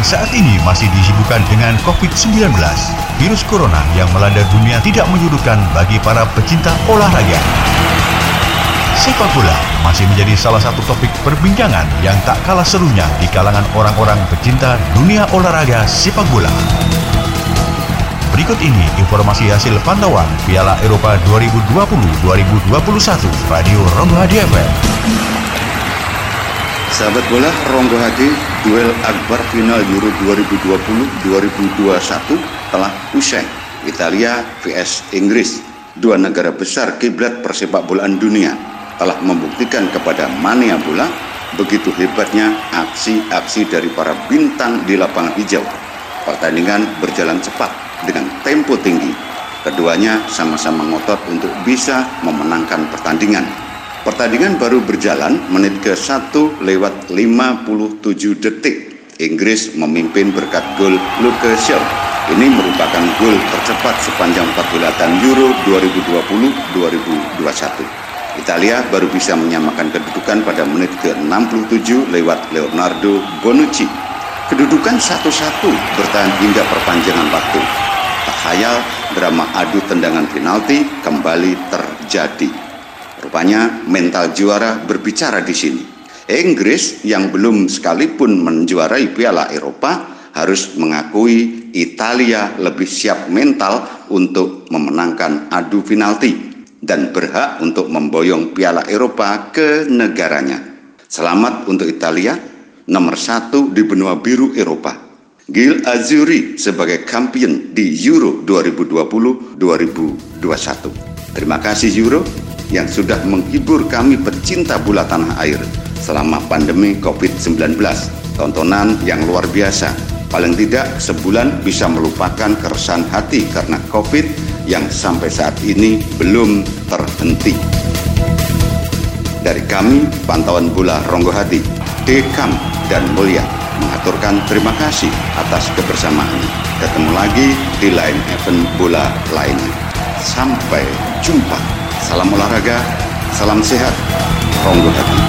saat ini masih disibukkan dengan COVID-19. Virus corona yang melanda dunia tidak menyurutkan bagi para pecinta olahraga. Sepak bola masih menjadi salah satu topik perbincangan yang tak kalah serunya di kalangan orang-orang pecinta dunia olahraga sepak bola. Berikut ini informasi hasil pantauan Piala Eropa 2020-2021 Radio Ronggo. Sahabat bola Ronggo Hadi, duel akbar final Euro 2020-2021 telah usai. Italia vs Inggris, dua negara besar kiblat persepak bolaan dunia, telah membuktikan kepada mania bola begitu hebatnya aksi-aksi dari para bintang di lapangan hijau. Pertandingan berjalan cepat dengan tempo tinggi. Keduanya sama-sama ngotot untuk bisa memenangkan pertandingan. Pertandingan baru berjalan menit ke 1 lewat 57 detik. Inggris memimpin berkat gol Luke Shaw. Ini merupakan gol tercepat sepanjang pergulatan Euro 2020-2021. Italia baru bisa menyamakan kedudukan pada menit ke-67 lewat Leonardo Bonucci. Kedudukan satu-satu bertahan hingga perpanjangan waktu. Tak hayal drama adu tendangan penalti kembali terjadi. Rupanya mental juara berbicara di sini. Inggris yang belum sekalipun menjuarai Piala Eropa harus mengakui Italia lebih siap mental untuk memenangkan adu penalti dan berhak untuk memboyong Piala Eropa ke negaranya. Selamat untuk Italia, nomor satu di benua biru Eropa. Gil Azuri sebagai kampion di Euro 2020-2021. Terima kasih Euro yang sudah menghibur kami pecinta bola tanah air selama pandemi COVID-19. Tontonan yang luar biasa. Paling tidak sebulan bisa melupakan keresahan hati karena COVID yang sampai saat ini belum terhenti. Dari kami, pantauan bola Ronggo Hati, Dekam dan Mulia mengaturkan terima kasih atas kebersamaan. Ketemu lagi di lain event bola lainnya. Sampai jumpa. Salam olahraga, salam sehat, ronggo hati.